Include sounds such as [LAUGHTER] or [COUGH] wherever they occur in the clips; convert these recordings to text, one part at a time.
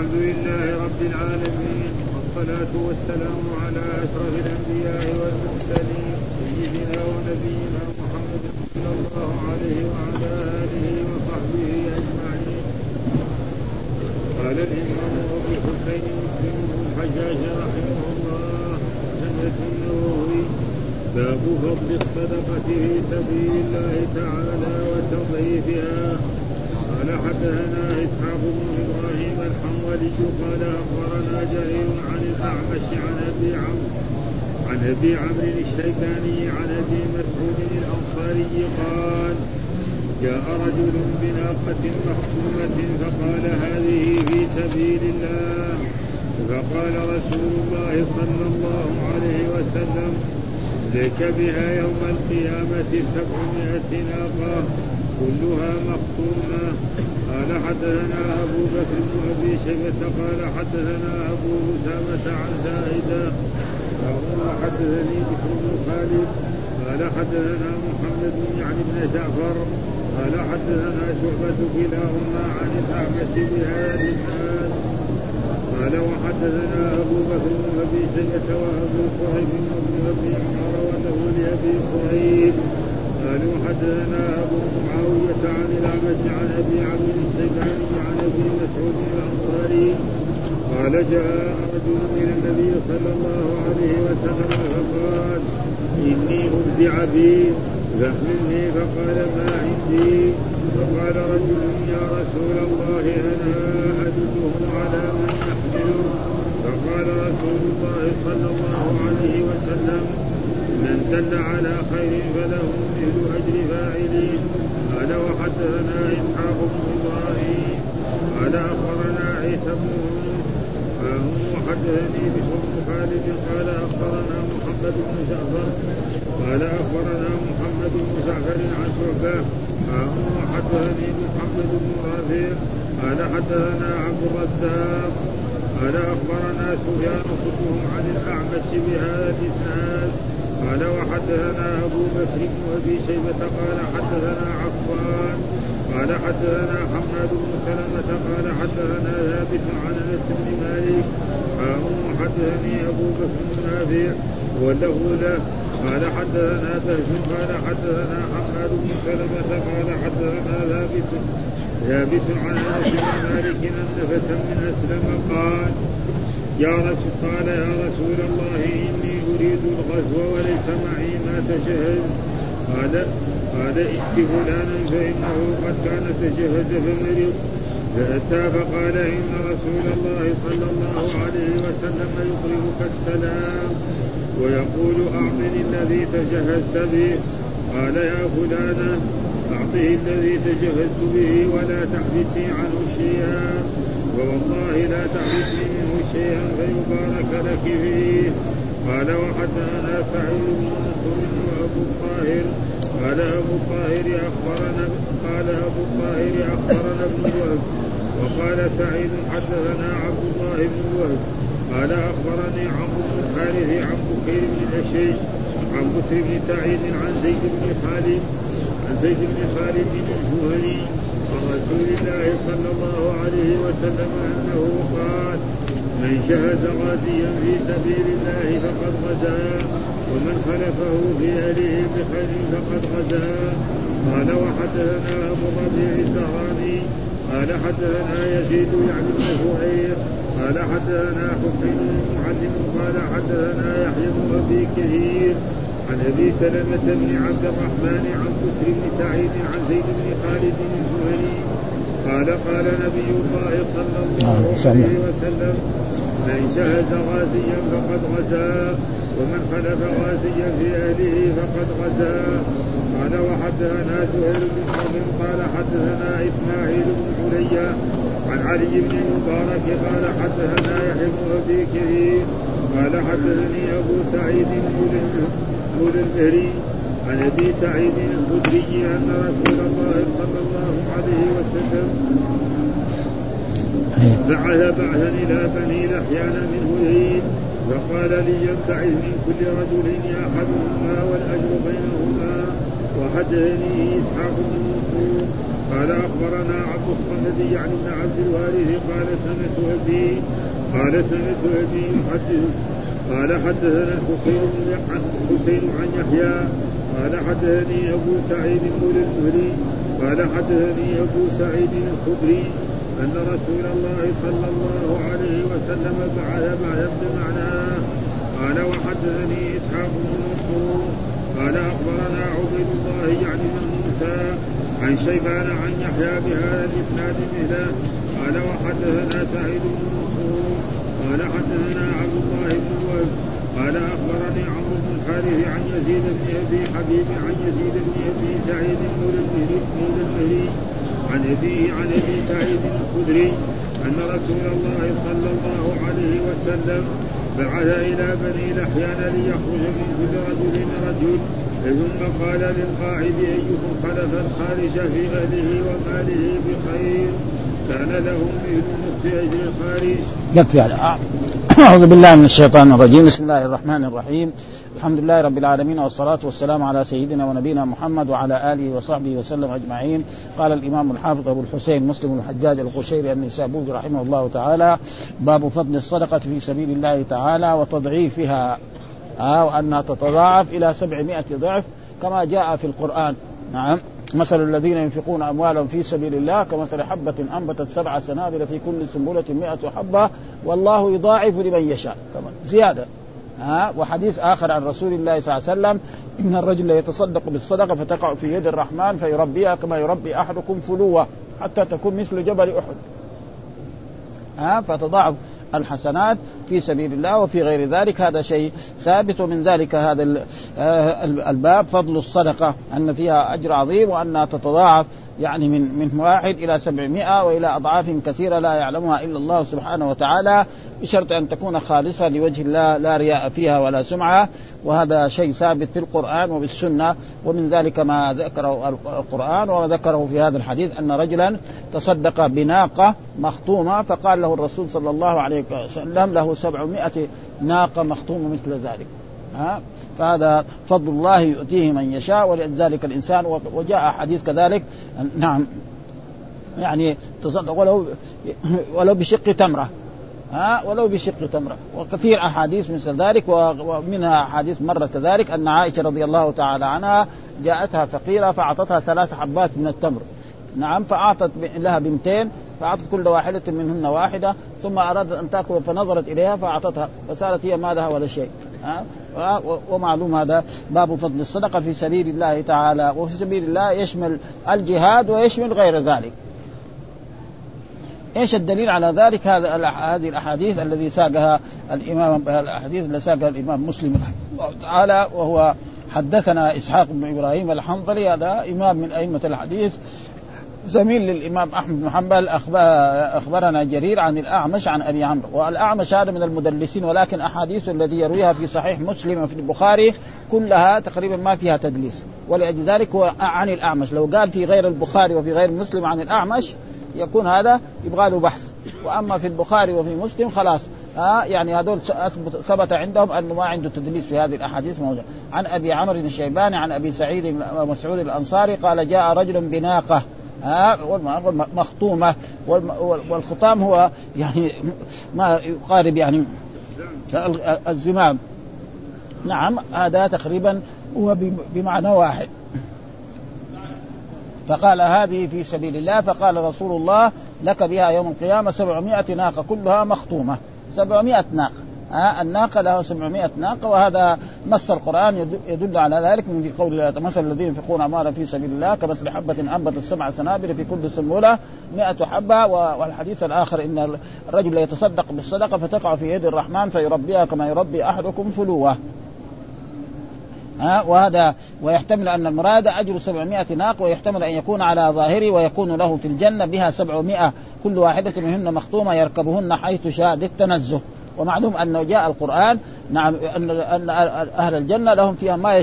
الحمد لله رب العالمين والصلاة والسلام على أشرف الأنبياء والمرسلين سيدنا ونبينا محمد صلى الله عليه وعلى آله وصحبه أجمعين. قال الإمام أبو الحسين مسلم بن الحجاج رحمه الله سنة النووي باب فضل الصدقة في سبيل الله تعالى وتضعيفها قال حدثنا إسحاق بن إبراهيم الحنظلي قال أخبرنا جرير عن الأعمش عن أبي عمرو عن أبي عمرو الشيباني عن أبي مسعود الأنصاري قال جاء رجل بناقة مخصومة فقال هذه في سبيل الله. فقال رسول الله صلى الله عليه وسلم لك بها يوم القيامة سبعمائة ناقة. كلها مختومة قال حدثنا أبو بكر بن أبي شيبة قال حدثنا أبو أسامة عن زائدة وهو حدثني بكر بن خالد. قال حدثنا محمد بن يعني بن جعفر. قال حدثنا شعبة كلاهما عن الأعمش بهذا الإسناد قال وحدثنا أبو بكر بن أبي شيبة وأبو قريب بن أبي عمر وله لأبي قريب قالوا حدثنا ابو معاوية عن الأعمش عن أبي عبد الشيباني عن أبي مسعود الأنصاري. قال جاء رجل إلى النبي صلى الله عليه وسلم فقال إني أرجع بي فاحملني فقال ما عندي. فقال رجل يا رسول الله أنا ادله على من يحمله فقال رسول الله صلى الله عليه وسلم من دل على خير فله مثل أجر فاعله قال وحدثنا إسحاق بن إبراهيم. قال أخبرنا عيسى بن وحدثني بشر خالد. قال أخبرنا محمد بن جعفر. قال أخبرنا محمد بن جعفر عن شعبة. وحدثني محمد بن رافع. قال حدثنا عبد الرزاق. قال أخبرنا سفيان كلهم عن الأعمش بهذا الإسناد. قال وحدثنا أبو بكر بن أبي شيبة قال حدثنا عفان قال حدثنا حماد بن سلمة قال حدثنا ثابت عن أنس بن مالك قال حدثني أبو بكر بن نافع وله له قال حدثنا بهز قال حدثنا حماد بن سلمة قال حدثنا ثابت ثابت عن أنس بن مالك أن فتى من أسلم قال يا رسول قال يا رسول الله إني أريد الغزو وليس معي ما تجهز. قال قال ائت فلانا فإنه قد كان تجهز فمرض. فأتى فقال إن رسول الله صلى الله عليه وسلم يقربك السلام ويقول أعطني الذي تجهزت به. قال يا فلانا أعطه الذي تجهزت به ولا تحبسي عنه شيئا. ووالله لا تحبسي منه شيئا فيبارك لك فيه قال وحدثنا سعيد بن منصور وابو الطاهر قال ابو الطاهر اخبرنا قال ابو الطاهر اخبرنا ابن وهب وقال سعيد حدثنا عبد الله بن وهب قال اخبرني عمرو بن الحارث عن بكير بن الاشيش عن بكر بن سعيد عن زيد بن خالد عن زيد بن خالد الجهني عن رسول الله صلى الله عليه وسلم أنه قال من شهد غازيا في سبيل الله فقد غزا ومن خلفه في أهله بخير فقد غزا. قال وحدثنا أبو الربيع الزهراني. قال حدثنا يزيد يعني بن زهير. قال حدثنا حسين المعلم قال حدثنا يحيى بن أبي كثير. عن أبي سلمة بن عبد الرحمن عن بكر بن سعيد عن زيد بن خالد الزهري قال قال نبي الله صلى الله عليه وسلم من شهد غازيا فقد غزا ومن خلف غازيا في أهله فقد غزا. قال وحدثنا زهير بن حرب قال حدثنا إسماعيل بن حليا عن علي بن المبارك قال حدثنا يحيى بن أبي كثير قال حدثني أبو سعيد مولى المهري عن أبي سعيد الخدري أن رسول الله صلى الله عليه وسلم بعث بعثا إلى بني لحيان من هذيل وقال ليبتعث من كل رجل أحدهما والأجر بينهما وحدثني إسحاق بن منصور قال أخبرنا عبد الصمد يعني بن عبد الوارث قال سمعت أبي قال سمعت أبي يحدث قال حدثنا الحسين عن حسين عن يحيى قال حدثني أبو سعيد مولى المهري قال حدثني أبو سعيد الخدري أن رسول الله صلى الله عليه وسلم بعث بعث معناه قال وحدثني إسحاق بن منصور قال أخبرنا عبيد الله يعني بن موسى عن شيبان عن يحيى بهذا الإسناد مثله قال وحدثنا سعيد بن منصور قال حدثنا عبد الله بن وهب قال أخبرني عمرو بن الحارث عن يزيد بن أبي حبيب عن يزيد بن أبي سعيد مولى المهري عن أبيه عن أبي سعيد الخدري أن رسول الله صلى الله عليه وسلم بعث إلى بني لحيان ليخرج من كل رجل رجل ثم قال للقاعد أيكم خلف الخارج في أهله وماله بخير؟ كان له مثل نصف اجر الخارج. يكفي هذا [COUGHS] أعوذ بالله من الشيطان الرجيم. بسم الله الرحمن الرحيم. الحمد لله رب العالمين والصلاة والسلام على سيدنا ونبينا محمد وعلى آله وصحبه وسلم أجمعين. قال الإمام الحافظ أبو الحسين مسلم الحجاج القشيري النسابوري رحمه الله تعالى باب فضل الصدقة في سبيل الله تعالى وتضعيفها. آه وأنها تتضاعف إلى سبعمائة ضعف كما جاء في القرآن. نعم. مثل الذين ينفقون أموالهم في سبيل الله كمثل حبة أنبتت سبع سنابل في كل سنبلة مئة حبة والله يضاعف لمن يشاء. كمان زيادة. ها؟ وحديث آخر عن رسول الله صلى الله عليه وسلم إن الرجل يتصدق بالصدقة فتقع في يد الرحمن فيربيها كما يربي أحدكم فلوة حتى تكون مثل جبل أحد. ها؟ فتضاعف. الحسنات في سبيل الله وفي غير ذلك. هذا شيء ثابت ومن ذلك هذا الباب فضل الصدقة أن فيها أجر عظيم وأنها تتضاعف يعني من من واحد إلى سبعمائة وإلى أضعاف كثيرة لا يعلمها إلا الله سبحانه وتعالى بشرط أن تكون خالصة لوجه الله لا رياء فيها ولا سمعة وهذا شيء ثابت في القرآن وبالسنة ومن ذلك ما ذكره القرآن وذكره في هذا الحديث أن رجلا تصدق بناقة مخطومة فقال له الرسول صلى الله عليه وسلم له سبعمائة ناقة مخطومة مثل ذلك. ها؟ فهذا فضل الله يؤتيه من يشاء ولذلك الإنسان وجاء حديث كذلك نعم يعني تصدق ولو ولو بشق تمرة ها ولو بشق تمرة وكثير أحاديث مثل ذلك ومنها أحاديث مره كذلك أن عائشة رضي الله تعالى عنها جاءتها فقيرة فأعطتها ثلاث حبات من التمر نعم فأعطت لها بنتين فأعطت كل واحدة منهن واحدة ثم أرادت أن تأكل فنظرت إليها فأعطتها فصارت هي ما لها ولا شيء ها. ومعلوم هذا باب فضل الصدقة في سبيل الله تعالى وفي سبيل الله يشمل الجهاد ويشمل غير ذلك. إيش الدليل على ذلك؟ هذا هذه الأحاديث الذي ساقها الإمام الأحاديث اللي ساقها الإمام مسلم رحمه الله تعالى وهو حدثنا إسحاق بن إبراهيم الحنظلي هذا إمام من أئمة الحديث زميل للإمام أحمد بن حنبل أخبرنا جرير عن الأعمش عن أبي عمرو. والأعمش هذا من المدلسين ولكن أحاديث الذي يرويها في صحيح مسلم وفي البخاري كلها تقريبا ما فيها تدليس. ولأجل ذلك هو عن الأعمش. لو قال في غير البخاري وفي غير مسلم عن الأعمش يكون هذا يبغى له بحث. وأما في البخاري وفي مسلم خلاص. ها يعني هذول ثبت عندهم أنه ما عنده تدليس في هذه الأحاديث موجود عن أبي عمرو الشيباني عن أبي سعيد مسعود الأنصاري قال جاء رجل بناقة ها مخطومة والخطام هو يعني ما يقارب يعني الزمام. نعم هذا تقريبا هو بمعنى واحد. فقال هذه في سبيل الله فقال رسول الله لك بها يوم القيامة سبعمائة ناقة كلها مخطومة. سبعمائة ناقة. ها الناقة له 700 ناقة وهذا نص القرآن يدل على ذلك من قول مثل الذين ينفقون أموالا في سبيل الله كمثل حبة أنبتت سبع سنابل في كل سنبلة 100 حبة والحديث الآخر إن الرجل يتصدق بالصدقة فتقع في يد الرحمن فيربيها كما يربي أحدكم فلوة. ها وهذا ويحتمل أن المراد أجر 700 ناق ويحتمل أن يكون على ظاهره ويكون له في الجنة بها 700 كل واحدة منهن مخطومه يركبهن حيث شاء للتنزه. ومعلوم انه جاء القرآن نعم أن أن أهل الجنة لهم فيها ما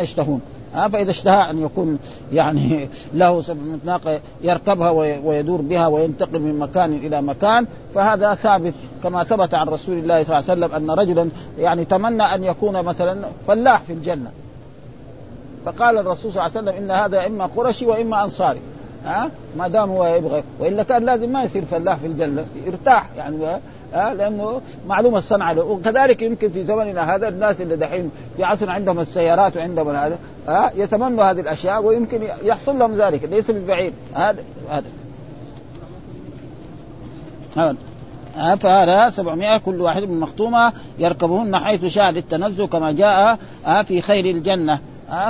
يشتهون. ها فإذا اشتهى أن يكون يعني له ناقه يركبها ويدور بها وينتقل من مكان إلى مكان فهذا ثابت كما ثبت عن رسول الله صلى الله عليه وسلم أن رجلا يعني تمنى أن يكون مثلا فلاح في الجنة. فقال الرسول صلى الله عليه وسلم إن هذا إما قرشي وإما أنصاري. ها ما دام هو يبغى وإلا كان لازم ما يصير فلاح في الجنة يرتاح يعني ها لأنه معلومة الصنعه له. وكذلك يمكن في زمننا هذا الناس اللي دحين في عصر عندهم السيارات وعندهم هذا ها يتمنوا هذه الأشياء ويمكن يحصل لهم ذلك ليس بالبعيد. هذا هذا. هذا. فهذا 700 كل واحد من مختومة يركبهن حيث شاء للتنزه كما جاء في خير الجنة.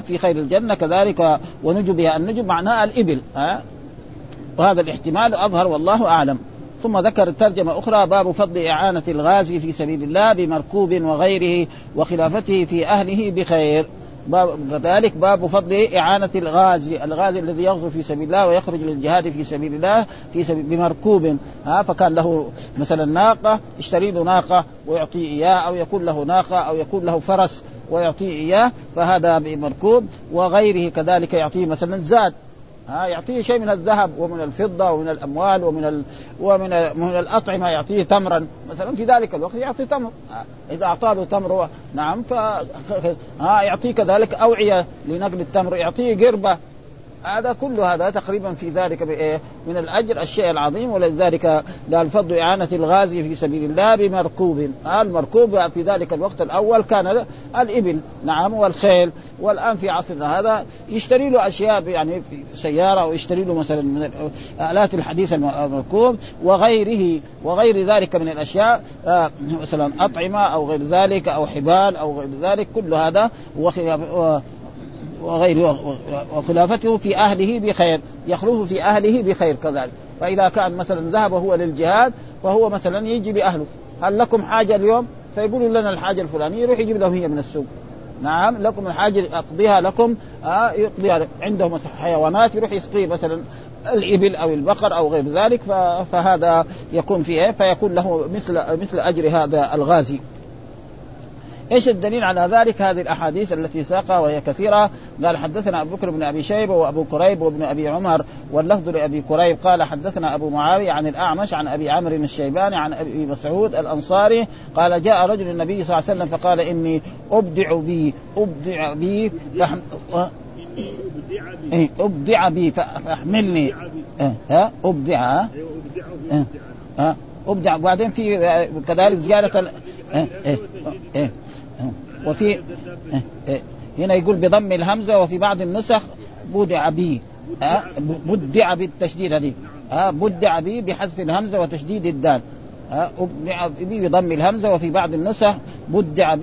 في خير الجنة كذلك ونجبها النجب معناه الإبل. وهذا الاحتمال أظهر والله أعلم. ثم ذكر ترجمة أخرى باب فضل إعانة الغازي في سبيل الله بمركوب وغيره وخلافته في أهله بخير. باب كذلك باب فضل إعانة الغازي، الغازي الذي يغزو في سبيل الله ويخرج للجهاد في سبيل الله في سبيل بمركوب. ها فكان له مثلا ناقة اشتري له ناقة ويعطيه إياه أو يكون له ناقة أو يكون له فرس ويعطيه إياه فهذا بمركوب. وغيره كذلك يعطيه مثلا زاد. ها يعطيه شيء من الذهب ومن الفضة ومن الأموال ومن ال... ومن ال... من الأطعمة يعطيه تمرا. مثلا في ذلك الوقت يعطي تمر. إذا اعطاه له تمر نعم ف ها يعطيه كذلك أوعية لنقل التمر يعطيه قربة. هذا كل هذا تقريبا في ذلك بإيه؟ من الأجر الشيء العظيم ولذلك قال فضل إعانة الغازي في سبيل الله بمركوب المركوب في ذلك الوقت الأول كان الإبل نعم والخيل والان في عصرنا هذا يشتري له أشياء يعني سيارة أو يشتري له مثلا من الالات الحديثه المركوب وغيره وغير ذلك من الأشياء آه مثلا أطعمة أو غير ذلك أو حبال أو غير ذلك كل هذا وغيره وخلافته في أهله بخير يخلف في أهله بخير كذلك. فإذا كان مثلا ذهب هو للجهاد فهو مثلا يجي بأهله. هل لكم حاجة اليوم؟ فيقولوا لنا الحاجة الفلانية يروح يجيب لهم هي من السوق. نعم لكم الحاجة أقضيها لكم آه يقضيها عندهم حيوانات يروح يسقي مثلا الإبل أو البقر أو غير ذلك فهذا يكون فيه فيكون له مثل مثل أجر هذا الغازي. إيش الدليل على ذلك؟ هذه الأحاديث التي ساقها وهي كثيرة. قال حدثنا أبو بكر بن أبي شيبة وأبو كريب وابن أبي عمر واللفظ لأبي كريب قال حدثنا أبو معاوية عن الأعمش عن أبي عمرو الشيباني عن أبي مسعود الأنصاري قال جاء رجل النبي صلى الله عليه وسلم فقال إني أبدع بي أبدع بي فحم... إيه أبدع بي فاحملني. إيه ها؟ أبدع. إيه ها؟ أبدع. وبعدين في كذلك زيادة إيه إيه. وفي إيه، إيه، هنا يقول بضم الهمزة وفي بعض النسخ بدع بي. بدع بالتشديد هذه. بدع بي بحذف الهمزة وتشديد الدال. أبدع بي بضم الهمزة وفي بعض النسخ بدع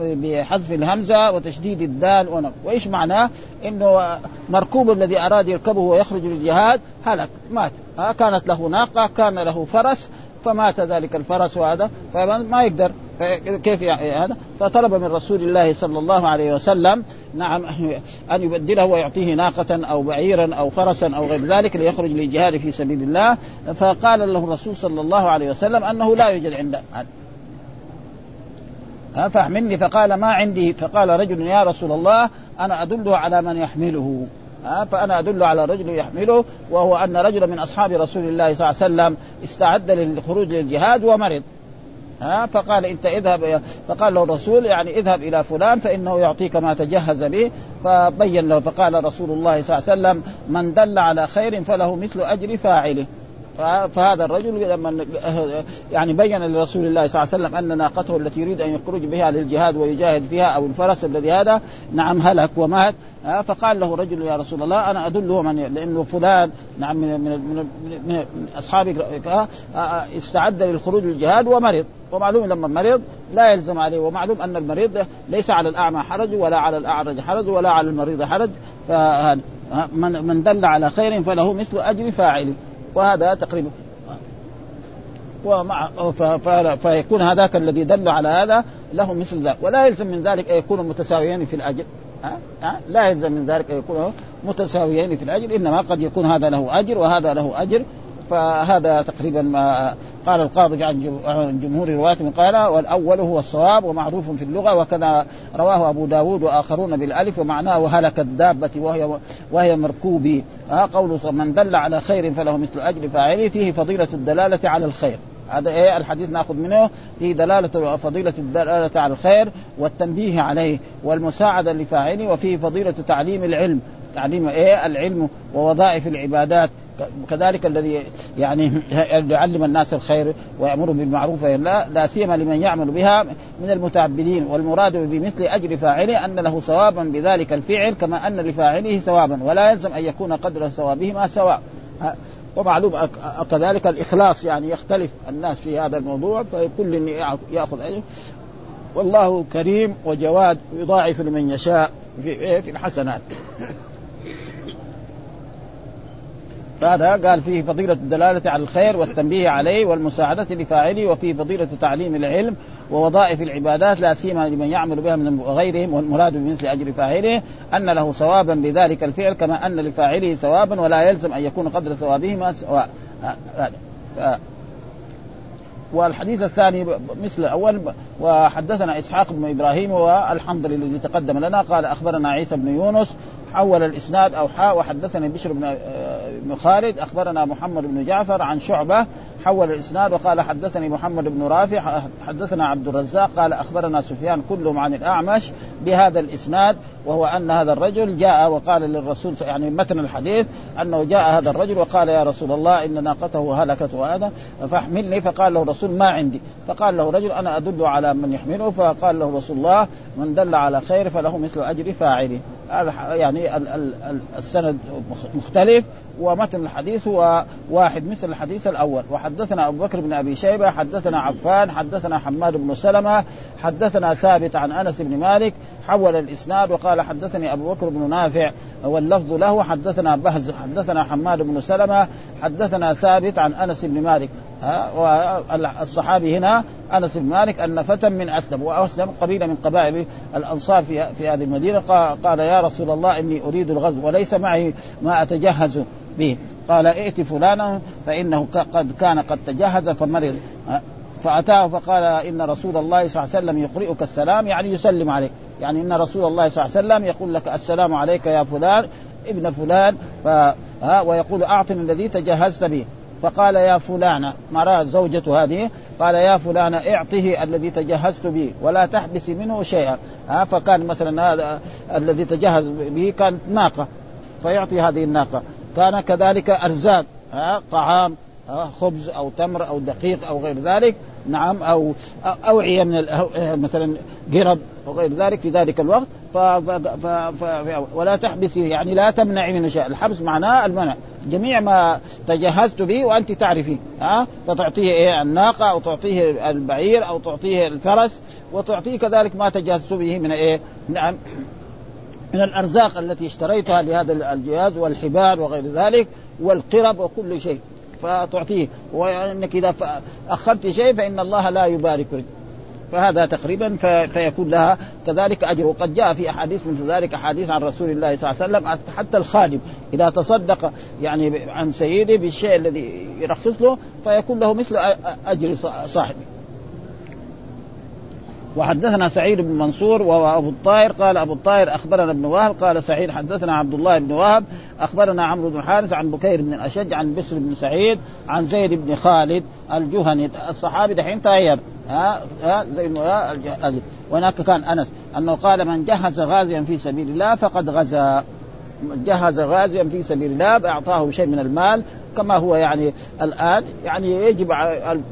بحذف الهمزة وتشديد الدال وإيش معناه؟ إنه مركوب الذي أراد يركبه ويخرج للجهاد هلك مات. كانت له ناقة كان له فرس فمات ذلك الفرس وهذا فما يقدر. كيف هذا؟ فطلب من رسول الله صلى الله عليه وسلم نعم أن يبدله ويعطيه ناقة أو بعيرا أو فرسا أو غير ذلك ليخرج للجهاد في سبيل الله. فقال له الرسول صلى الله عليه وسلم أنه لا يوجد عنده فاحملني. فقال ما عندي؟ فقال رجل يا رسول الله أنا ادله على من يحمله. فأنا أدل على رجل يحمله وهو أن رجلا من أصحاب رسول الله صلى الله عليه وسلم استعد للخروج للجهاد ومرض. ها فقال انت اذهب فقال له الرسول يعني اذهب إلى فلان فإنه يعطيك ما تجهز به. فبين له فقال رسول الله صلى الله عليه وسلم من دل على خير فله مثل أجر فاعله. فهذا الرجل لما يعني بين لرسول الله صلى الله عليه وسلم أن ناقته التي يريد أن يخرج بها للجهاد ويجاهد فيها أو الفرس الذي هذا نعم هلك ومات. فقال له رجل يا رسول الله أنا أدله من لأنه فلان نعم من من من, من اصحابك استعد للخروج للجهاد ومرض. ومعلوم لما مرض لا يلزم عليه ومعلوم أن المريض ليس على الأعمى حرج ولا على الأعرج حرج ولا على المريض حرج. فمن من دل على خير فله مثل أجر فاعله وهذا تقريبا ومع فيكون هذاك الذي دل على هذا له مثل ذلك ولا يلزم من ذلك أن يكونوا متساويين في الاجر أه؟ أه؟ لا يلزم من ذلك أن يكونوا متساويين في الاجر إنما قد يكون هذا له أجر وهذا له أجر فهذا تقريبا ما قال القاضي عن جمهور الرواة قال والأول هو الصواب ومعروف في اللغة وكذا رواه أبو داود وآخرون بالألف ومعناه هلك الدابة وهي وهي مركوبي. آه قول من دل على خير فله مثل أجر فاعله فيه فضيلة الدلالة على الخير. هذا إيه الحديث نأخذ منه؟ فيه دلاله فضيلة الدلالة على الخير والتنبيه عليه والمساعدة لفاعله وفيه فضيلة تعليم العلم. تعليم إيه؟ العلم ووظائف العبادات. كذلك الذي يعني يعلم الناس الخير ويأمر بالمعروف لا لا سيما لمن يعمل بها من المتعبدين والمراد بمثل أجر فاعله أن له ثوابا بذلك الفعل كما أن لفاعله ثوابا ولا يلزم أن يكون قدر ثوابهما سواء ومعلوم كذلك الإخلاص يعني يختلف الناس في هذا الموضوع فكل يأخذ أجر والله كريم وجواد يضاعف لمن يشاء؟ في الحسنات فهذا قال فيه فضيلة الدلالة على الخير والتنبيه عليه والمساعدة لفاعله وفيه فضيلة تعليم العلم ووظائف العبادات لا سيما لمن يعمل بها من غيرهم والمراد بمثل أجر فاعله أن له ثوابا بذلك الفعل كما أن لفاعله ثوابا ولا يلزم أن يكون قدر ثوابهما سواء. والحديث الثاني مثل الأول وحدثنا إسحاق بن إبراهيم والحنظلي الذي تقدم لنا قال أخبرنا عيسى بن يونس حول الإسناد أو حاء. وحدثني بشر بن بن خالد أخبرنا محمد بن جعفر عن شعبة حول الإسناد وقال حدثني محمد بن رافع حدثنا عبد الرزاق قال أخبرنا سفيان كلهم عن الأعمش بهذا الإسناد. وهو أن هذا الرجل جاء وقال للرسول يعني متن الحديث أنه جاء هذا الرجل وقال يا رسول الله إن ناقته هلكت وهذا فاحملني. فقال له الرسول ما عندي. فقال له رجل أنا أدل على من يحمله. فقال له رسول الله من دل على خير فله مثل أجر فاعله. يعني السند مختلف ومتن الحديث هو واحد مثل الحديث الأول. وحدثنا أبو بكر بن أبي شيبة حدثنا عفان حدثنا حماد بن سلمة حدثنا ثابت عن أنس بن مالك حول الإسناد وقال حدثني أبو بكر بن نافع واللفظ له حدثنا بهز حدثنا حماد بن سلمة حدثنا ثابت عن أنس بن مالك. الصحابي هنا أنس بن مالك أن فتى من أسلم وأسلم قبيله من قبائل الأنصار في في هذه المدينة. قال يا رسول الله إني أريد الغزو وليس معي ما أتجهز به. قال ائت فلانا فإنه قد كان قد تجهز فمرض. فأتاه فقال إن رسول الله صلى الله عليه وسلم يقرئك السلام يعني يسلم عليك. يعني إن رسول الله صلى الله عليه وسلم يقول لك السلام عليك يا فلان ابن فلان ف... ها ويقول أعطني الذي تجهزت به فقال يا فلانة مرأة زوجته هذه قال يا فلانة اعطه الذي تجهزت به ولا تحبسي منه شيئا. ها فكان مثلا هذا الذي تجهز به كانت ناقة فيعطي هذه الناقة. كان كذلك أرزاق ها طعام خبز أو تمر أو دقيق أو غير ذلك نعم أو اوعيه من مثلا قرب وغير ذلك في ذلك الوقت ف... ولا تحبسي يعني لا تمنعي من شيء الحبس معناه المنع. جميع ما تجهزت به وأنت تعرفين ها؟ فتعطيه إيه؟ الناقة أو تعطيه البعير أو تعطيه الفرس وتعطيه كذلك ما تجهزت به من إيه؟ نعم من الأرزاق التي اشتريتها لهذا الجهاز والحبال وغير ذلك والقرب وكل شيء. فتعطيه. وإنك إذا أخرت شيء فإن الله لا يبارك لك. فهذا تقريبا فيكون لها كذلك أجر. وقد جاء في أحاديث مثل ذلك أحاديث عن رسول الله صلى الله عليه وسلم حتى الخادم إذا تصدق يعني عن سيده بالشيء الذي يرخص له فيكون له مثل أجر صاحبه. وحدثنا سعيد بن منصور وابو الطاهر قال أبو الطاهر أخبرنا ابن وهب قال سعيد حدثنا عبد الله بن وهب أخبرنا عمرو بن حارث عن بكير بن الأشج عن بسر بن سعيد عن زيد بن خالد الجهني. الصحابي دحين تغير. ها ها زي وهناك كان أنس أنه قال من جهز غازيا في سبيل الله فقد غزا. جهز غازيا في سبيل الله اعطاه شيء من المال كما هو يعني الآن. يعني يجب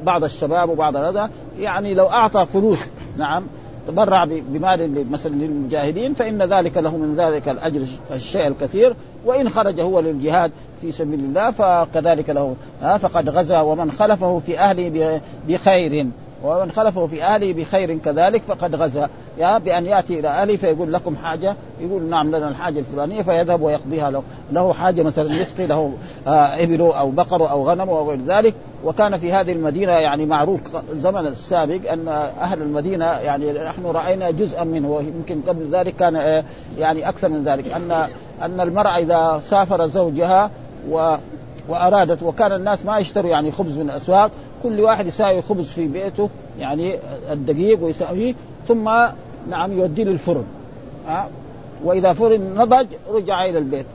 بعض الشباب وبعض هذا يعني لو أعطى فلوس نعم. تبرع بمال مثلا للمجاهدين فإن ذلك له من ذلك الأجر الشيء الكثير وإن خرج هو للجهاد في سبيل الله فكذلك له فقد غزا ومن خلفه في أهله بخير. ومن خلفه في اهله بخير كذلك فقد غزا. يا بأن يأتي إلى اهله فيقول لكم حاجة يقول نعم لنا الحاجة الفلانية فيذهب ويقضيها له. له حاجة مثلا يسقي له آه ابله أو بقره أو غنم أو غير ذلك. وكان في هذه المدينة يعني معروف الزمن السابق أن أهل المدينة يعني نحن رأينا جزءا منه ويمكن قبل ذلك كان آه يعني أكثر من ذلك. أن أن المرأة إذا سافر زوجها و وأرادت وكان الناس ما يشتروا يعني خبز من الأسواق كل واحد يساوي خبز في بيته يعني الدقيق ويساويه ثم نعم يوديه للفرن ها؟ وإذا فرن نضج رجع إلى البيت.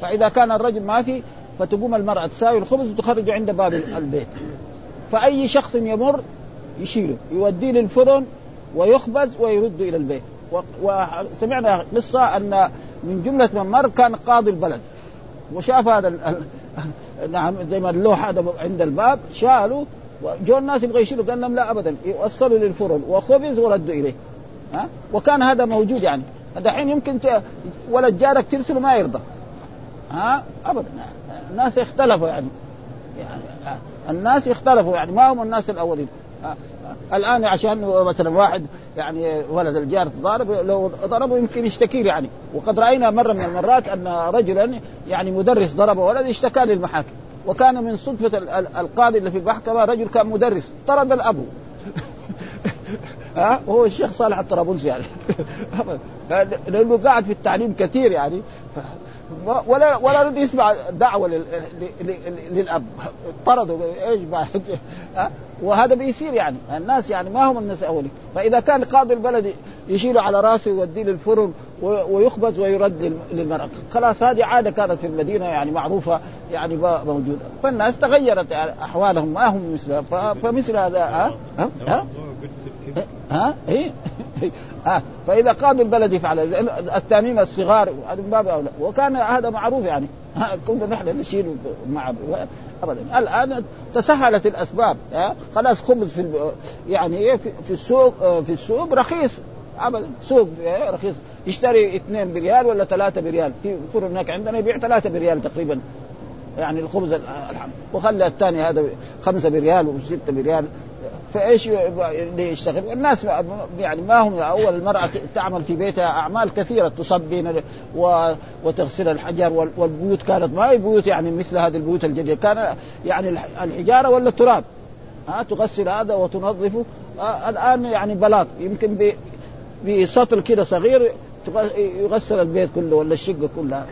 فإذا كان الرجل ما في فتقوم المرأة تساوي الخبز وتخرجه عند باب البيت. فأي شخص يمر يشيله يوديه للفرن ويخبز ويرد إلى البيت. وسمعنا قصة أن من جملة من مر كان قاضي البلد. وشاف هذا نعم زي ما اللوح هذا عند الباب شالوا جو الناس يبغى يشيلوا قال لهم لا ابدا يوصلوا للفرن وخبز وردوا إليه. ها؟ وكان هذا موجود يعني. دحين يمكن. ولد جارك ترسله ما يرضى. ها؟ ابدا. الناس اختلفوا يعني. يعني الناس اختلفوا يعني ما هم الناس الأولين. الآن عشان مثلا واحد يعني ولد الجار ضارب لو ضربه يمكن يشتكي يعني. وقد رأينا مرة من المرات أن رجلا يعني مدرس ضرب ولد اشتكى للمحاكم. وكان من صدفة القاضي اللي في المحكمة رجل كان مدرس طرد الابو ها؟ وهو الشيخ صالح الطرابلسي يعني. [LAUGHS] لأنه قاعد في التعليم كثير يعني. ولا ولا رد يسمع دعوة للأب. طردوا. إيش وهذا بيصير يعني. الناس يعني ما هم الناس الاولين فإذا كان قاضي البلد يشيله على رأسه ويوديه للفرن ويخبز ويرد للمرأة. خلاص هذه عادة كانت في المدينة يعني معروفة يعني موجودة. فالناس تغيرت أحوالهم. ما هم مثل فمثل هذا. ها؟ ها؟ ها, ها؟ [LAUGHS] ها فإذا قاضي البلد يفعل التاميم الصغار من باب أولى. وكان هذا معروف يعني. كنا نحن نشيل مع ابدا. الآن تسهلت الأسباب خلاص خبز في يعني إيه، في السوق في السوق رخيص ابدا. سوق إيه، رخيص. يشتري اثنين بريال ولا ثلاثة بريال. في فرن هناك عندنا يبيع ثلاثة بريال تقريبا يعني الخبز الحمد. وخلى الثاني هذا خمسة بريال وستة بريال. فايش يشتغل؟ الناس يعني ما هم أول المراه تعمل في بيتها أعمال كثيرة تصبين وتغسل الحجر والبيوت كانت ما هي بيوت يعني مثل هذه البيوت الجديدة. كان يعني الحجارة ولا التراب؟ ها تغسل هذا وتنظفه آه الآن يعني بلاط يمكن بسطل كده صغير يغسل البيت كله ولا الشقة كلها.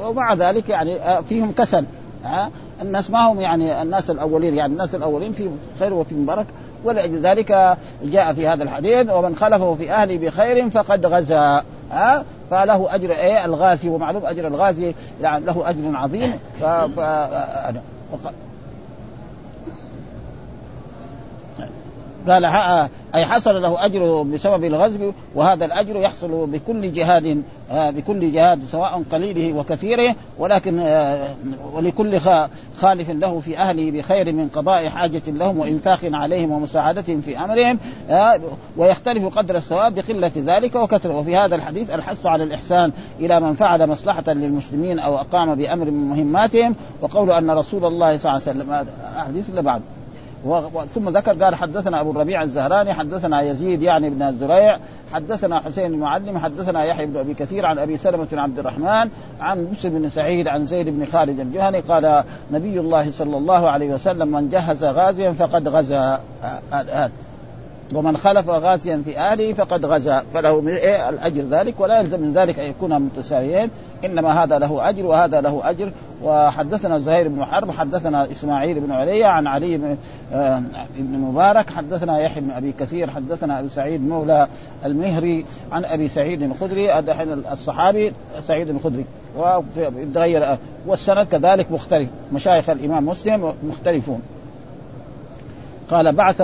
ومع ذلك يعني آه، فيهم كسل. ها؟ الناس ما هم يعني الناس الأولين يعني الناس الأولين في خير وفي بركة. ولذلك جاء في هذا الحديث ومن خلفه في اهله بخير فقد غزا. ها؟ فله أجر إيه؟ الغازي ومعلوم أجر الغازي يعني له أجر عظيم. ف... ف... قال أي حصل له أجر بسبب الغزو وهذا الأجر يحصل بكل جهاد آه، بكل جهاد سواء قليله وكثيره ولكن آه، ولكل خالف له في أهله بخير من قضاء حاجة لهم وإنفاق عليهم ومساعدتهم في أمرهم آه، ويختلف قدر الثواب بقلة ذلك وكثرة. وفي هذا الحديث الحث على الإحسان إلى من فعل مصلحة للمسلمين أو أقام بأمر من مهماتهم وقول أن رسول الله صلى الله عليه وسلم حديث اللي بعد؟ ثم ذكر قال حدثنا أبو الربيع الزهراني حدثنا يزيد يعني بن الزريع حدثنا حسين المعلم حدثنا يحيى بن أبي كثير عن أبي سلمة بن عبد الرحمن عن مسلم بن سعيد عن زيد بن خالد الجهني قال نبي الله صلى الله عليه وسلم من جهز غازيا فقد غزا. هذا ومن خلف غازيا في اهله فقد غزا. فله إيه الأجر ذلك ولا يلزم من ذلك أن يكونا متساويين إنما هذا له أجر وهذا له أجر. وحدثنا زهير بن حرب حدثنا إسماعيل بن علي عن علي بن, آه بن مبارك حدثنا يحيى بن أبي كثير حدثنا أبي سعيد مولى المهري عن أبي سعيد الخدري هذا الصحابي سعيد الخدري. وتغير والسند كذلك مختلف. مشايخ الإمام مسلم مختلفون. قال بعث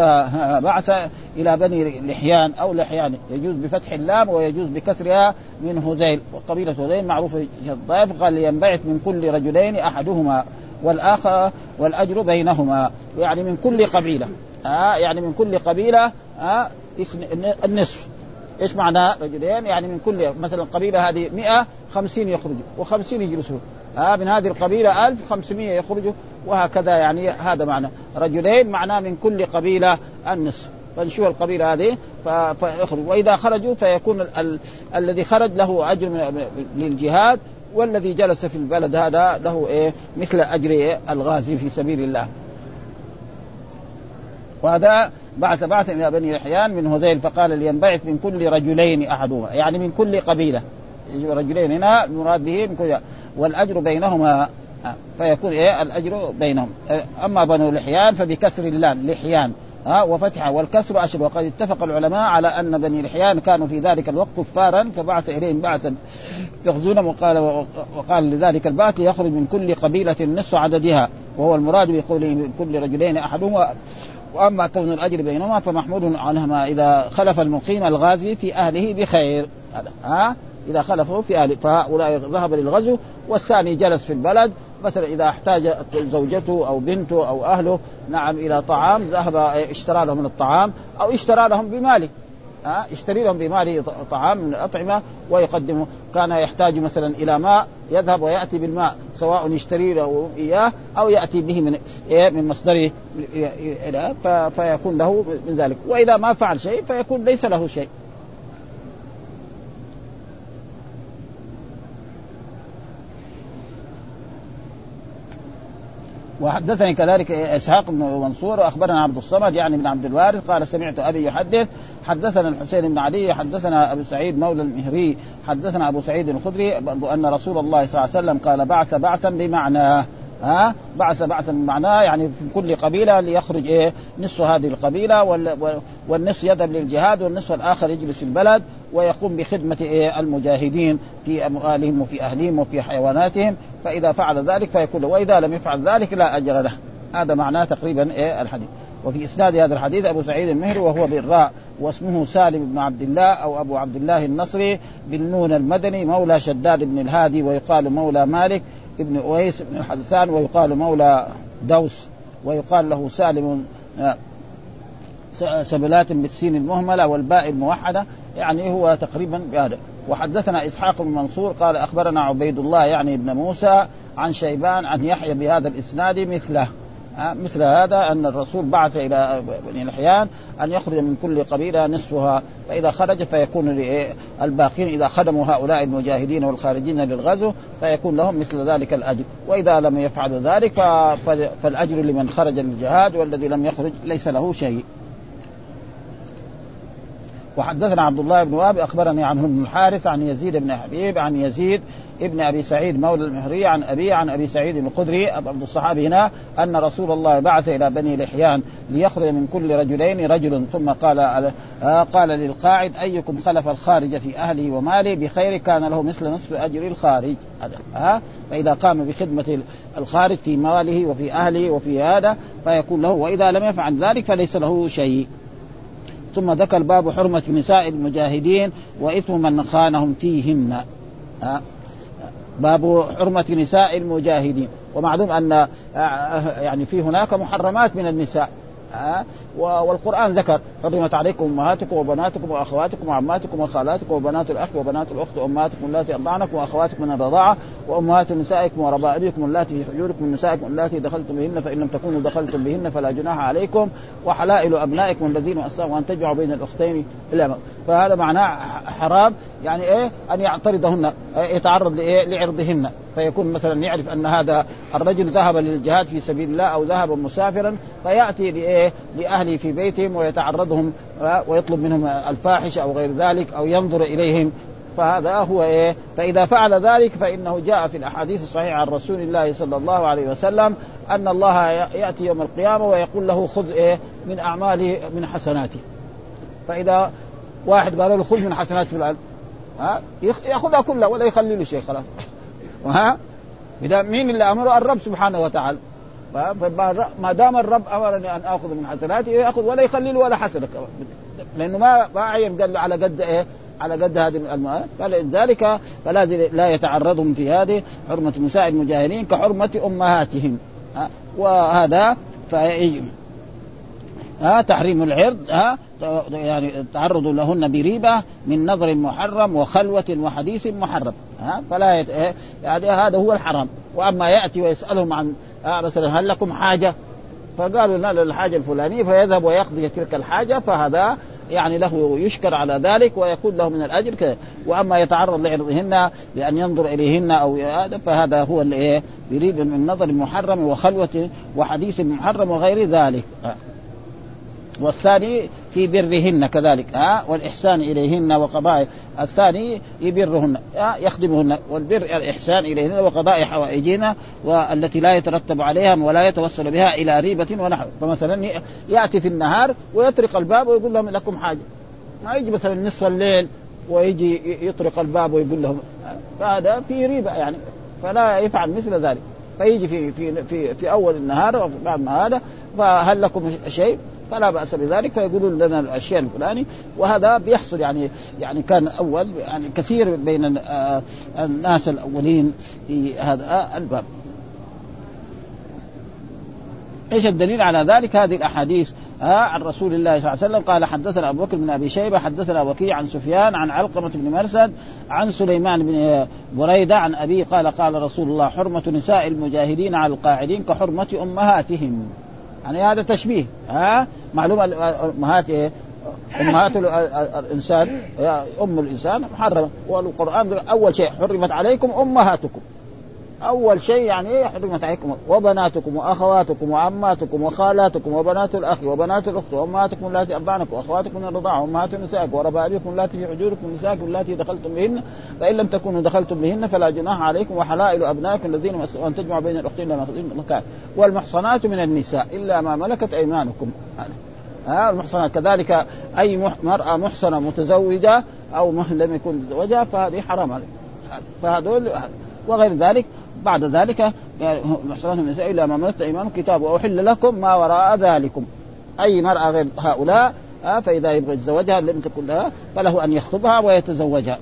بعث إلى بني لحيان أو لحيان. يجوز بفتح اللام ويجوز بكسرها من هذيل وقبيلة هذيل معروفة الضيف قال لينبعث من كل رجلين أحدهما والاخر والأجر بينهما. يعني من كل قبيلة. آه يعني من كل قبيلة آه النصف. إيش معنى رجلين؟ يعني من كل مثلا القبيله هذه 100 50 يخرجوا و50 يجلسوا. آه من هذه القبيلة 1500 يخرجوا وهكذا يعني هذا معنى. رجلين معناه من كل قبيلة النصف. فنشوف القبيلة هذه فيخرج وإذا خرجوا فيكون ال... ال... الذي خرج له أجر من... للجهاد والذي جلس في البلد هذا له إيه؟ مثل أجر الغازي في سبيل الله. وهذا بعث بعث إلى بني رحيان من هذيل فقال لينبعث من كل رجلين أحدهما يعني من كل قبيلة. رجلين هنا المراد به من كل والأجر بينهما فيكون إيه؟ الأجر بينهم. أما بنو لحيان فبكسر اللام لحيان. ها وفتحه والكسر أشبه. وقد اتفق العلماء على أن بني لحيان كانوا في ذلك الوقت كفارا فبعث إليهم بعثا يغزونهم وقال وقال لذلك البعث يخرج من كل قبيلة نصف عددها وهو المراد بقوله من كل رجلين أحدهما. وأما كون الأجر بينهما فمحمود عنهما إذا خلف المقيم الغازي في أهله بخير. ها؟ إذا خلفه في اهله فهؤلاء ذهب للغزو والثاني جلس في البلد. مثلا إذا احتاج زوجته أو بنته أو أهله نعم إلى طعام ذهب اشترى لهم الطعام أو اشترى لهم بماله. ها يشتري لهم بماله طعام من الأطعمة ويقدمه. كان يحتاج مثلا إلى ماء يذهب ويأتي بالماء سواء يشتري له إياه أو يأتي به من إيه من مصدره فيكون له من ذلك. وإذا ما فعل شيء فيكون ليس له شيء. وحدثني كذلك إسحاق بن منصور وأخبرنا عبد الصمد يعني بن عبد الوارث قال سمعت أبي يحدث حدثنا الحسين بن علي حدثنا أبو سعيد مولى المهري حدثنا أبو سعيد الخدري ان رسول الله صلى الله عليه وسلم قال بعث بعثا بمعناه ها؟ بعث بعثا بمعناه يعني في كل قبيلة ليخرج إيه؟ نصف هذه القبيلة والنصف يذهب للجهاد والنصف الآخر يجلس في البلد. ويقوم بخدمة إيه المجاهدين في أموالهم وفي اهلهم وفي حيواناتهم فإذا فعل ذلك فيكون وإذا لم يفعل ذلك لا أجر له. هذا معناه تقريبا إيه الحديث. وفي إسناد هذا الحديث أبو سعيد المهري وهو بالراء واسمه سالم بن عبد الله أو أبو عبد الله النصري بالنون المدني مولى شداد بن الهادي ويقال مولى مالك ابن أويس بن الحدثان ويقال مولى دوس ويقال له سالم آه، سبلات بالسين المهملة والباء الموحدة. يعني هو تقريبا بهذا. وحدثنا إسحاق بن منصور قال أخبرنا عبيد الله يعني ابن موسى عن شيبان عن يحيى بهذا الإسناد مثله. مثل هذا أن الرسول بعث إلى بني لحيان أن يخرج من كل قبيلة نصفها فإذا خرج فيكون الباقين إذا خدموا هؤلاء المجاهدين والخارجين للغزو فيكون لهم مثل ذلك الأجر. وإذا لم يفعلوا ذلك فالأجر لمن خرج للجهاد والذي لم يخرج ليس له شيء. وحدثنا عبد الله بن وهب أخبرني عن بن الحارث عن يزيد بن حبيب عن يزيد ابن أبي سعيد مولى المهري عن أبي عن أبي سعيد الخدري عبد الصحابي هنا أن رسول الله بعث إلى بني لحيان ليخرج من كل رجلين رجل ثم قال آه قال للقاعد أيكم خلف الخارج في اهله وماله بخير كان له مثل نصف أجر الخارج. ها؟ فإذا قام بخدمة الخارج في ماله وفي أهله وفي هذا فيكون له وإذا لم يفعل ذلك فليس له شيء. ثم ذكر باب حرمة نساء المجاهدين وإثم من خانهم فيهن. ها باب حرمة نساء المجاهدين. ومعلوم أن آه، يعني في هناك محرمات من النساء. ها والقرآن ذكر حرمت عليكم أمهاتكم وبناتكم وأخواتكم وعماتكم وخالاتكم وبنات الأخ وبنات الأخت وأمهاتكم اللاتي أرضعنكم وأخواتكم من الرضاعة وأمهات نسائكم وربائبكم اللاتي في حجوركم من نسائكم اللاتي دخلتم بهن فإن لم تكونوا دخلتم بهن فلا جناح عليكم وحلائل أبنائكم الذين اسلموا أن تجمعوا بين الأختين الا فهذا معناه حرام يعني إيه؟ أن يعترضهن يتعرض لإيه؟ لعرضهن. فيكون مثلا يعرف أن هذا الرجل ذهب للجهاد في سبيل الله أو ذهب مسافرا فيأتي لإيه؟ لأهله في بيتهم ويتعرضهم ويطلب منهم الفاحشه أو غير ذلك أو ينظر إليهم فهذا هو إيه؟ فإذا فعل ذلك فإنه جاء في الأحاديث الصحيحة عن رسول الله صلى الله عليه وسلم أن الله يأتي يوم القيامة ويقول له خذ إيه؟ من أعماله من حسناته. فإذا واحد قال له خذ من حسنات فلان ها؟ يأخذها كلها ولا يخلي له شيء خلاص. [LAUGHS] ها؟ إذا مين اللي أمره؟ الرب سبحانه وتعالى. ما دام الرب أمرني أن آخذ من حسناتي يأخذ ولا يخلي له ولا حسنه لأنه ما ما عين قال له على قد إيه؟ على قد هذه المال فلذلك فلا لا يتعرضهم في هذه حرمة نساء المجاهرين كحرمة أمهاتهم. وهذا فيجب ها؟ تحريم العرض ها؟ يعني التعرض لهن بريبة من نظر محرم وخلوة وحديث محرم. ها؟ فلا يت... يعني هذا هو الحرام. وأما يأتي ويسألهم عن مثلا هل لكم حاجة؟ فقالوا لا الحاجة الفلانية فيذهب ويقضي تلك الحاجة فهذا يعني له يشكر على ذلك ويكون له من الأجر كذا وأما يتعرض لعرضهن بأن ينظر إليهن أو هذا فهذا هو اللي يريد من نظر محرم وخلوة وحديث محرم وغير ذلك. والثاني في برهن كذلك ها والإحسان إليهن وقضاء الثاني يبرهن يخدمهن والبر الإحسان إليهن وقضاء حوائجهن والتي لا يترتب عليها ولا يتوصل بها إلى ريبة ونحو. فمثلا يأتي في النهار ويطرق الباب ويقول لهم لكم حاجة. ما يجي مثلا نصف الليل ويجي يطرق الباب ويقول لهم فهذا في ريبة يعني فلا يفعل مثل ذلك. فيجي في في في, في أول النهار وبعد ما هذا فهل لكم شيء؟ فلا بأس بذلك. فيقولون لنا الأشياء الفلاني وهذا بيحصل يعني يعني كان أول يعني كثير بين آه، الناس الأولين في هذا الباب. إيش الدليل على ذلك؟ هذه الأحاديث ها عن رسول الله صلى الله عليه وسلم. قال حدثنا أبو بكر بن أبي شيبة حدثنا وكيع عن سفيان عن علقمة بن مرسد عن سليمان بن بريدة عن ابيه قال قال رسول الله حرمة نساء المجاهدين على القاعدين كحرمة أمهاتهم. يعني هذا تشبيه ها معلومه أمهات إيه؟ أمهات الإنسان أم الإنسان محرمة والقرآن أول شيء حرمت عليكم أمهاتكم أول شيء يعني إيه حرمت عليكم. وبناتكم وأخواتكم وعماتكم وخالاتكم وبنات الأخ وبنات الأخت وأمهاتكم اللاتي أرضعنكم وأخواتكم من الرضاعه وامهات نسائكم وربائبكم اللاتي في حجوركم نسائكم اللاتي دخلتم بهن. فإن لم تكونوا دخلتم بهن فلا جناح عليكم وحلائل أبنائكم الذين أن تجمعوا بين الأختين لما مكان والمحصنات من النساء إلا ما ملكت أيمانكم. ها المحصنات. كذلك أي مرأة محصنة متزوجة أو لم يكن زوجها فهذه حرام عليها فهذول وغير ذلك بعد ذلك الا ما ملكت ايمانكم كتاب وأحل لكم ما وراء ذلكم. أي مرأة غير هؤلاء فإذا يبغى يتزوجها لم تكن لها فله أن يخطبها ويتزوجها.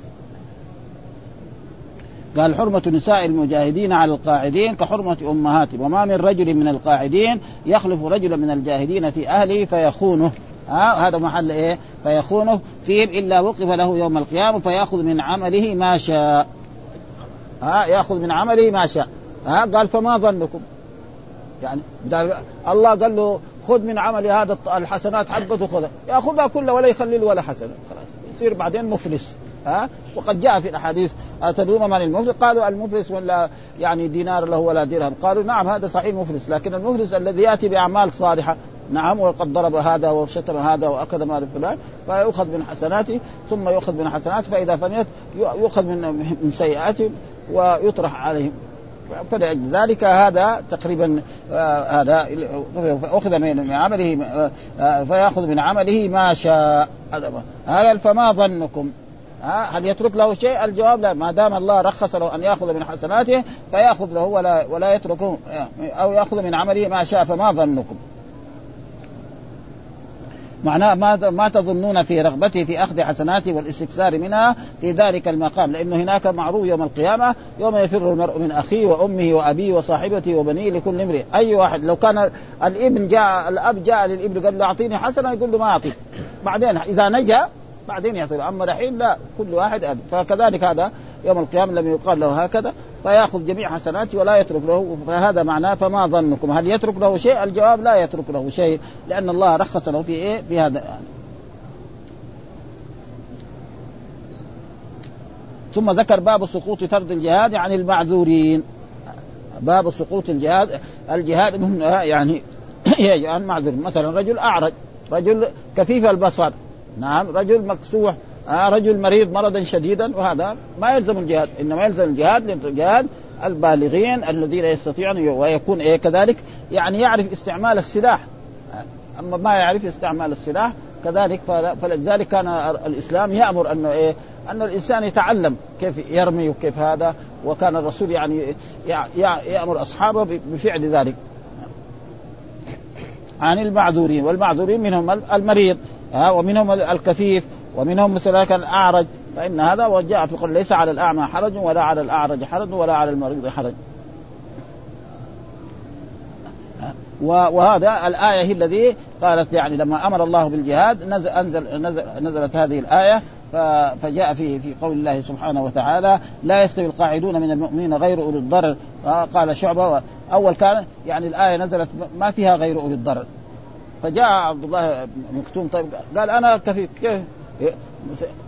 قال حرمة نساء المجاهدين على القاعدين كحرمة أمهاتهم وما من رجل من القاعدين يخلف رجلا من الجاهدين في أهله فيخونه. ها هذا محل إيه؟ فيخونه فيهم إلا وقف له يوم القيامة فيأخذ من عمله ما شاء. ها ياخذ من عمله ما شاء. ها قال فما ظنكم. يعني الله قال له خذ من عمل هذا الحسنات حقته خذها ياخذها كلها ولا يخلي له ولا حسنة. خلاص يصير بعدين مفلس. ها وقد جاء في الأحاديث أتدرون من المفلس؟ قالوا المفلس ولا يعني دينار له ولا درهم، قالوا نعم هذا صحيح مفلس، لكن المفلس الذي يأتي بأعمال صالحة نعم وقد ضرب هذا وشتم هذا واكل مال فلان فيؤخذ من حسناته ثم يؤخذ من حسناته فإذا فنيت يؤخذ من من سيئاته. ويطرح عليهم. فلأجل ذلك هذا تقريبا آه هذا أخذ من عمله آه فيأخذ من عمله ما شاء. هذا فما ظنكم؟ هل يترك له شيء؟ الجواب لا. ما دام الله رخص له أن يأخذ من حسناته فيأخذ له ولا ولا يتركه أو يأخذ من عمله ما شاء فما ظنكم؟ معناه ما ما تظنون في رغبته في أخذ حسناته والاستكثار منها في ذلك المقام لأنه هناك معروف يوم القيامة يوم يفر المرء من أخيه وأمه وأبيه وصاحبته وبنيه لكل امرئ. أي واحد لو كان الابن جاء الأب جاء للابن قال له أعطيني حسنة يقول له ما أعطيك. بعدين إذا نجا بعدين يعطي أما الحين لا كل واحد أب. فكذلك هذا يوم القيامة لم يقال له هكذا. فيأخذ جميع حسناته ولا يترك له فهذا معناه فما ظنكم هل يترك له شيء؟ الجواب لا يترك له شيء لأن الله رخص له في إيه؟ في هذا ثم ذكر باب سقوط فرض الجهاد عن المعذورين باب سقوط الجهاد الجهاد من يعني [CLEARS THROAT] عن معذور مثلا رجل أعرج رجل كفيف البصر نعم رجل مكسوح آه رجل مريض مرضا شديدا وهذا ما يلزم الجهاد إنما يلزم الجهاد الجهاد البالغين الذين يستطيعون ويكون إيه كذلك؟ يعني يعرف استعمال السلاح. أما ما يعرف استعمال السلاح كذلك فلذلك كان الإسلام يأمر أنه إيه؟ أن الإنسان يتعلم كيف يرمي وكيف هذا وكان الرسول يعني يأمر أصحابه بفعل ذلك. عن المعذورين والمعذورين منهم المريض ومنهم الكفيف ومنهم مثل ذلك الأعرج فإن هذا وجاء في القران ليس على الأعمى حرج ولا على الأعرج حرج ولا على المريض حرج. وهذا الآية هي الذي قالت يعني لما أمر الله بالجهاد نزل أنزل نزل نزلت هذه الآية فجاء في في قول الله سبحانه وتعالى لا يستوي القاعدون من المؤمنين غير أولي الضرر. قال شعبة أول كان يعني الآية نزلت ما فيها غير أولي الضرر. فجاء عبد الله مكتوم طيب قال أنا كفيف كيف؟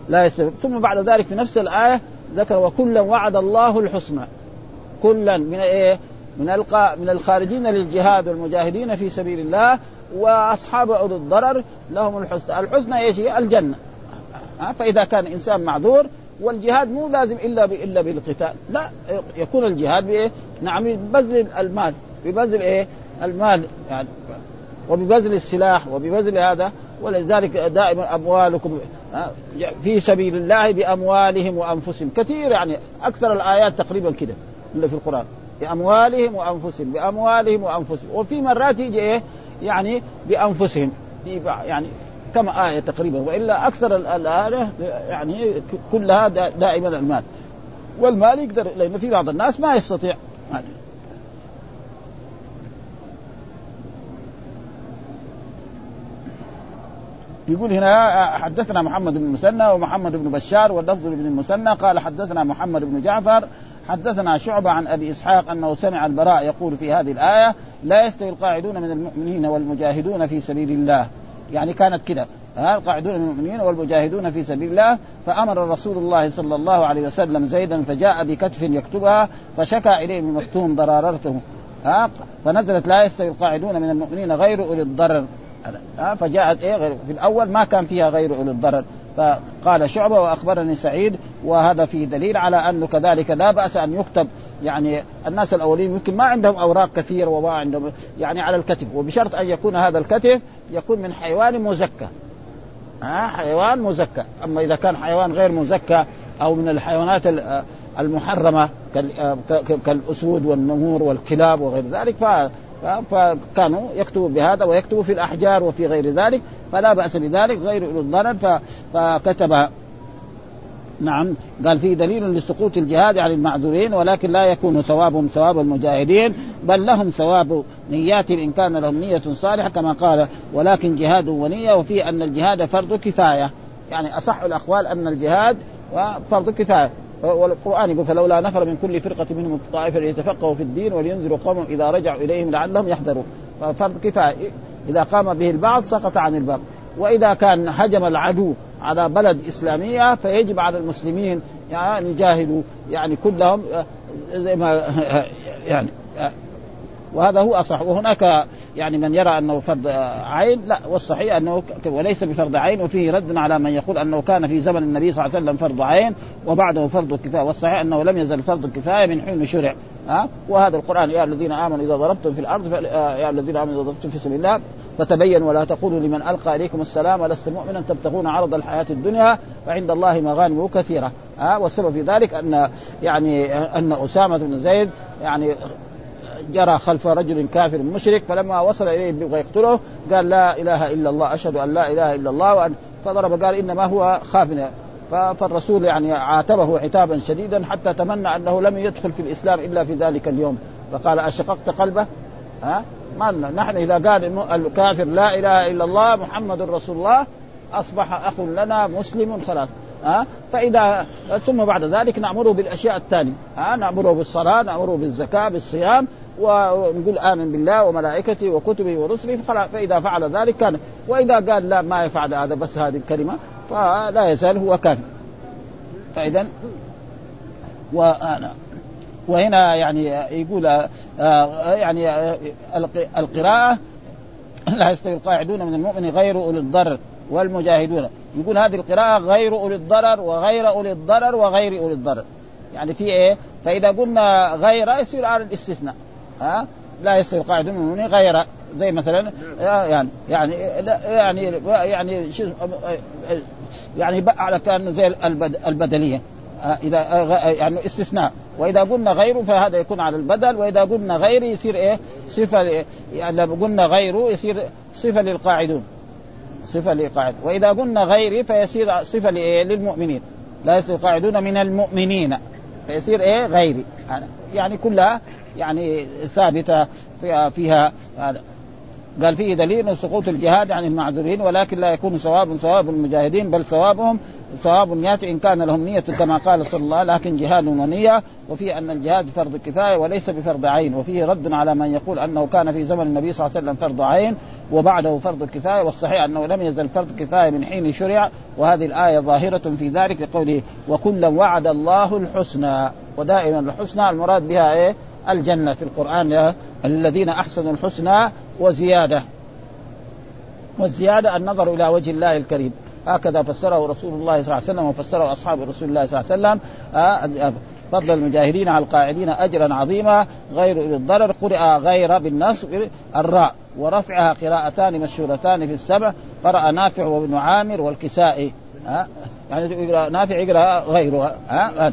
لا يستوي ثم بعد ذلك في نفس الآية ذكر وكلا وعد الله الحسنى كلا من إيه؟ من القى من الخارجين للجهاد والمجاهدين في سبيل الله وأصحاب اولي الضرر لهم الحسنى، الحسنى إيش هي؟ الجنة. فإذا كان إنسان معذور والجهاد مو لازم إلا إلا بالقتال، لا يكون الجهاد بإيه؟ نعم ببذل المال، ببذل إيه؟ المال يعني وببذل السلاح وببذل هذا ولذلك دائما أموالكم في سبيل الله بأموالهم وأنفسهم. كثير يعني أكثر الآيات تقريبا كده اللي في القرآن. بأموالهم وأنفسهم بأموالهم وأنفسهم. وفي مرات يجي إيه؟ يعني بأنفسهم. يعني كم آية تقريبا؟ وإلا أكثر الآية يعني كلها دائما المال. والمال يقدر لأن في بعض الناس ما يستطيع. يعني يقول هنا حدثنا محمد بن المثنى ومحمد بن بشار واللفظ بن المثنى قال حدثنا محمد بن جعفر حدثنا شعبة عن أبي إسحاق أنه سمع البراء يقول في هذه الآية لا يستوي القاعدون من المؤمنين والمجاهدون في سبيل الله. يعني كانت كده القاعدون من المؤمنين والمجاهدون في سبيل الله. فأمر رسول الله صلى الله عليه وسلم زيدا فجاء بكتف يكتبها فشكى إليه من مكتوم ضرارته ها. فنزلت لا يستوي القاعدون من المؤمنين غير أولي الضرر. ها فجاءت إيه غير في الأول ما كان فيها غير اولي الضرر. فقال شعبة وأخبرني سعيد وهذا فيه دليل على انه كذلك لا بأس أن يكتب. يعني الناس الأولين يمكن ما عندهم أوراق كثيرة وما عندهم يعني على الكتف. وبشرط أن يكون هذا الكتف يكون من حيوان مزكى. ها حيوان مزكى. أما إذا كان حيوان غير مزكى أو من الحيوانات المحرمة كالأسود والنمور والكلاب وغير ذلك فكانوا يكتبوا بهذا ويكتبوا في الأحجار وفي غير ذلك فلا بأس بذلك غير أولو الضرر فكتب نعم قال فيه دليل لسقوط الجهاد عن المعذورين ولكن لا يكون ثوابهم ثواب المجاهدين بل لهم ثواب نيات إن كان لهم نية صالحة كما قال ولكن جهاد ونية وفيه أن الجهاد فرض كفاية. يعني أصح الأقوال أن الجهاد فرض كفاية. والقرآن يقول فلولا نفر من كل فرقة منهم طائفه ليتفقهوا في الدين ولينذروا قومهم إذا رجعوا إليهم لعلهم يحذرون. ففرض كفاية. إذا قام به البعض سقط عن البعض. وإذا كان هجم العدو على بلد إسلامية فيجب على المسلمين يعني يجاهدوا. يعني كلهم زي ما يعني وهذا هو أصح. وهناك يعني من يرى أنه فرض عين لا والصحيح أنه وليس بفرض عين وفيه رد على من يقول أنه كان في زمن النبي صلى الله عليه وسلم فرض عين وبعده فرض كفايه والصحيح أنه لم يزل فرض الكفايه من حين شرع. ها؟ وهذا القرآن يا الذين آمنوا إذا ضربتم في الأرض يا الذين آمنوا إذا ضربتم في سبيل الله فتبين ولا تقولوا لمن ألقى إليكم السلام ولست مؤمنا تبتغون عرض الحياة الدنيا فعند الله مغانم كثيرة. ها؟ والسبب في ذلك أن يعني أن أسامة بن زيد يعني جرى خلف رجل كافر مشرك فلما وصل إليه يبغى يقتله قال لا إله إلا الله أشهد أن لا إله إلا الله وأن فضرب قال إنما هو خاف فالرسول يعني عاتبه عتابا شديدا حتى تمنى أنه لم يدخل في الإسلام إلا في ذلك اليوم. فقال أشققت قلبه؟ ها؟ ما نحن إذا قال الكافر لا إله إلا الله محمد رسول الله أصبح أخ لنا مسلم خلاص. ها؟ فاذا ثم بعد ذلك نأمره بالأشياء الثانية. ها؟ نأمره بالصلاة نأمره بالزكاة بالصيام ونقول آمن بالله وملائكته وكتبه ورسله فإذا فعل ذلك كان وإذا قال لا ما يفعل هذا بس هذه الكلمة فلا يزال هو كافر. فاذا وانا وهنا يعني يقول آه، يعني آه، القراءة لا يستوي القاعدون من المؤمن غير أولي الضرر والمجاهدون. يقول هذه القراءة غير أولي الضرر وغير أولي الضرر وغير أولي الضرر. يعني في إيه؟ فإذا قلنا غير يصير على الاستثناء. ها؟ لا يستوي القاعدون من المؤمن غير زي مثلا يعني يعني يعني يعني يعني على كان زي البدلية إذا يعني استثناء. وإذا قلنا غيره فهذا يكون على البدل وإذا قلنا غير يصير إيه؟ صفة يعني لو قلنا غيره يصير صفة للقاعدون. صفة للقاعد. وإذا قلنا غيري فيصير صفة لإيه؟ للمؤمنين. لا يصير القاعدون من المؤمنين فيصير إيه؟ غيري. يعني كلها يعني ثابتة فيها, فيها قال فيه دليل سقوط الجهاد عن المعذورين ولكن لا يكون ثواب ثواب المجاهدين بل ثوابهم ثواب يأتي إن كان لهم نية كما قال صلى الله عليه لكن جهاد ونية وفي أن الجهاد فرض كفاية وليس بفرض عين وفيه رد على من يقول أنه كان في زمن النبي صلى الله عليه وسلم فرض عين وبعده فرض كفاية والصحيح أنه لم يزل فرض كفاية من حين شرع وهذه الآية ظاهرة في ذلك لقوله وكلا وعد الله الحسنى ودائما الحسنى المراد بها إيه؟ الجنة في القرآن الذين أحسنوا الحسنى وزيادة. والزيادة النظر إلى وجه الله الكريم. هكذا فسره رسول الله صلى الله عليه وسلم وفسره أصحاب رسول الله صلى الله عليه وسلم. آه، فضل المجاهدين على القاعدين أجرا عظيما غير الضرر قرئ غير بالنصب الراء ورفعها قراءتان مشهورتان في السبع. قرأ نافع وابن عامر والكسائي. ها يعني يقرأ نافع يقرأ غيرها ها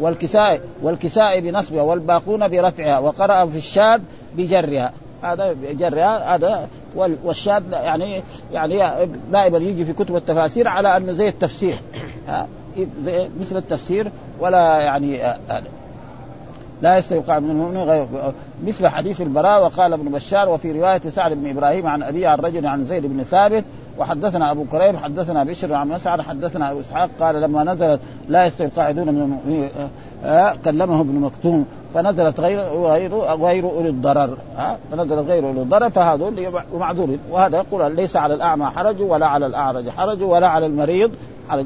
والكسائي والكسائي بنصبها والباقون برفعها وقرأ في الشاذ بجرها. هذا جرها هذا والشاذ يعني يعني دائما يجي في كتب التفاسير على أنه زي التفسير. زي مثل التفسير ولا يعني لا يستوقع من المؤمن غير مثل حديث البراء وقال ابن بشار وفي رواية سعد بن إبراهيم عن ابي عن رجل عن زيد بن ثابت وحدثنا أبو كريم حدثنا بشر عن مسعد حدثنا أبو إسحاق قال لما نزلت لا يستوي من المؤمنين آه كلمه ابن مكتوم فنزلت غير غير غير أولي الضرر ها فنزلت غير أولي الضرر فهذول معذورين. وهذا يقول ليس على الأعمى حرج ولا على الأعرج حرج ولا على المريض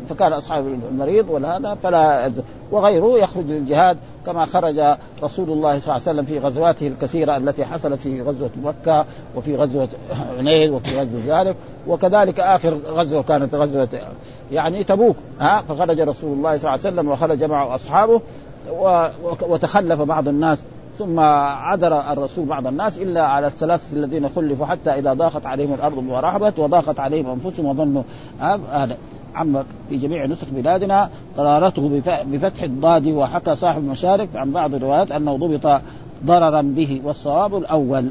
فكان أصحاب المريض ولا هذا فلا وغيره يخرج للجهاد كما خرج رسول الله صلى الله عليه وسلم في غزواته الكثيرة التي حصلت في غزوة مكة وفي غزوة عنيد وفي غزوة ذلك وكذلك آخر غزوة كانت غزوة يعني تبوك ها فخرج رسول الله صلى الله عليه وسلم وخرج معه أصحابه وتخلف بعض الناس ثم عذر الرسول بعض الناس إلا على الثلاثة الذين خلفوا حتى إذا ضاقت عليهم الأرض ورحبت وضاقت عليهم أنفسهم وظنوا هذا. عم في جميع نسخ بلادنا قرارته بفتح الضاد وحكى صاحب المشارك عن بعض الروايات أنه ضبط ضررا به والصواب الأول.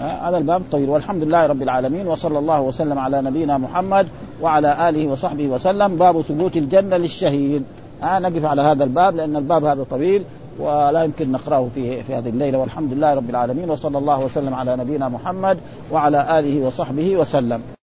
هذا الباب طويل. والحمد لله رب العالمين وصلى الله وسلم على نبينا محمد وعلى آله وصحبه وسلم. باب ثبوت الجنة للشهيد. آه نقف على هذا الباب لأن الباب هذا طويل. ولا يمكن نقرأه في في هذه الليلة والحمد لله رب العالمين وصلى الله وسلم على نبينا محمد وعلى آله وصحبه وسلم.